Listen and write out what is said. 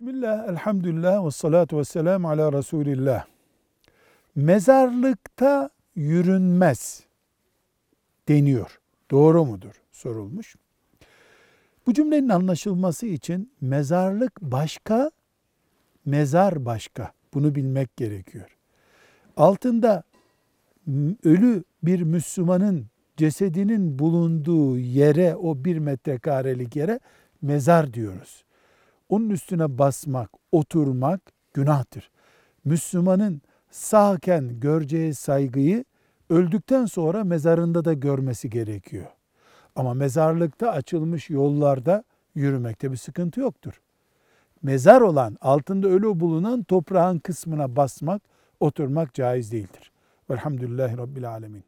Bismillah, elhamdülillah ve salatu ve selamu ala Resulillah. Mezarlıkta yürünmez deniyor. Doğru mudur? Sorulmuş. Bu cümlenin anlaşılması için mezarlık başka, mezar başka. Bunu bilmek gerekiyor. Altında ölü bir Müslümanın cesedinin bulunduğu yere, o bir metrekarelik yere mezar diyoruz. Onun üstüne basmak, oturmak günahtır. Müslümanın sağken göreceği saygıyı öldükten sonra mezarında da görmesi gerekiyor. Ama mezarlıkta açılmış yollarda yürümekte bir sıkıntı yoktur. Mezar olan, altında ölü bulunan toprağın kısmına basmak, oturmak caiz değildir. Velhamdülillahi Rabbil Alemin.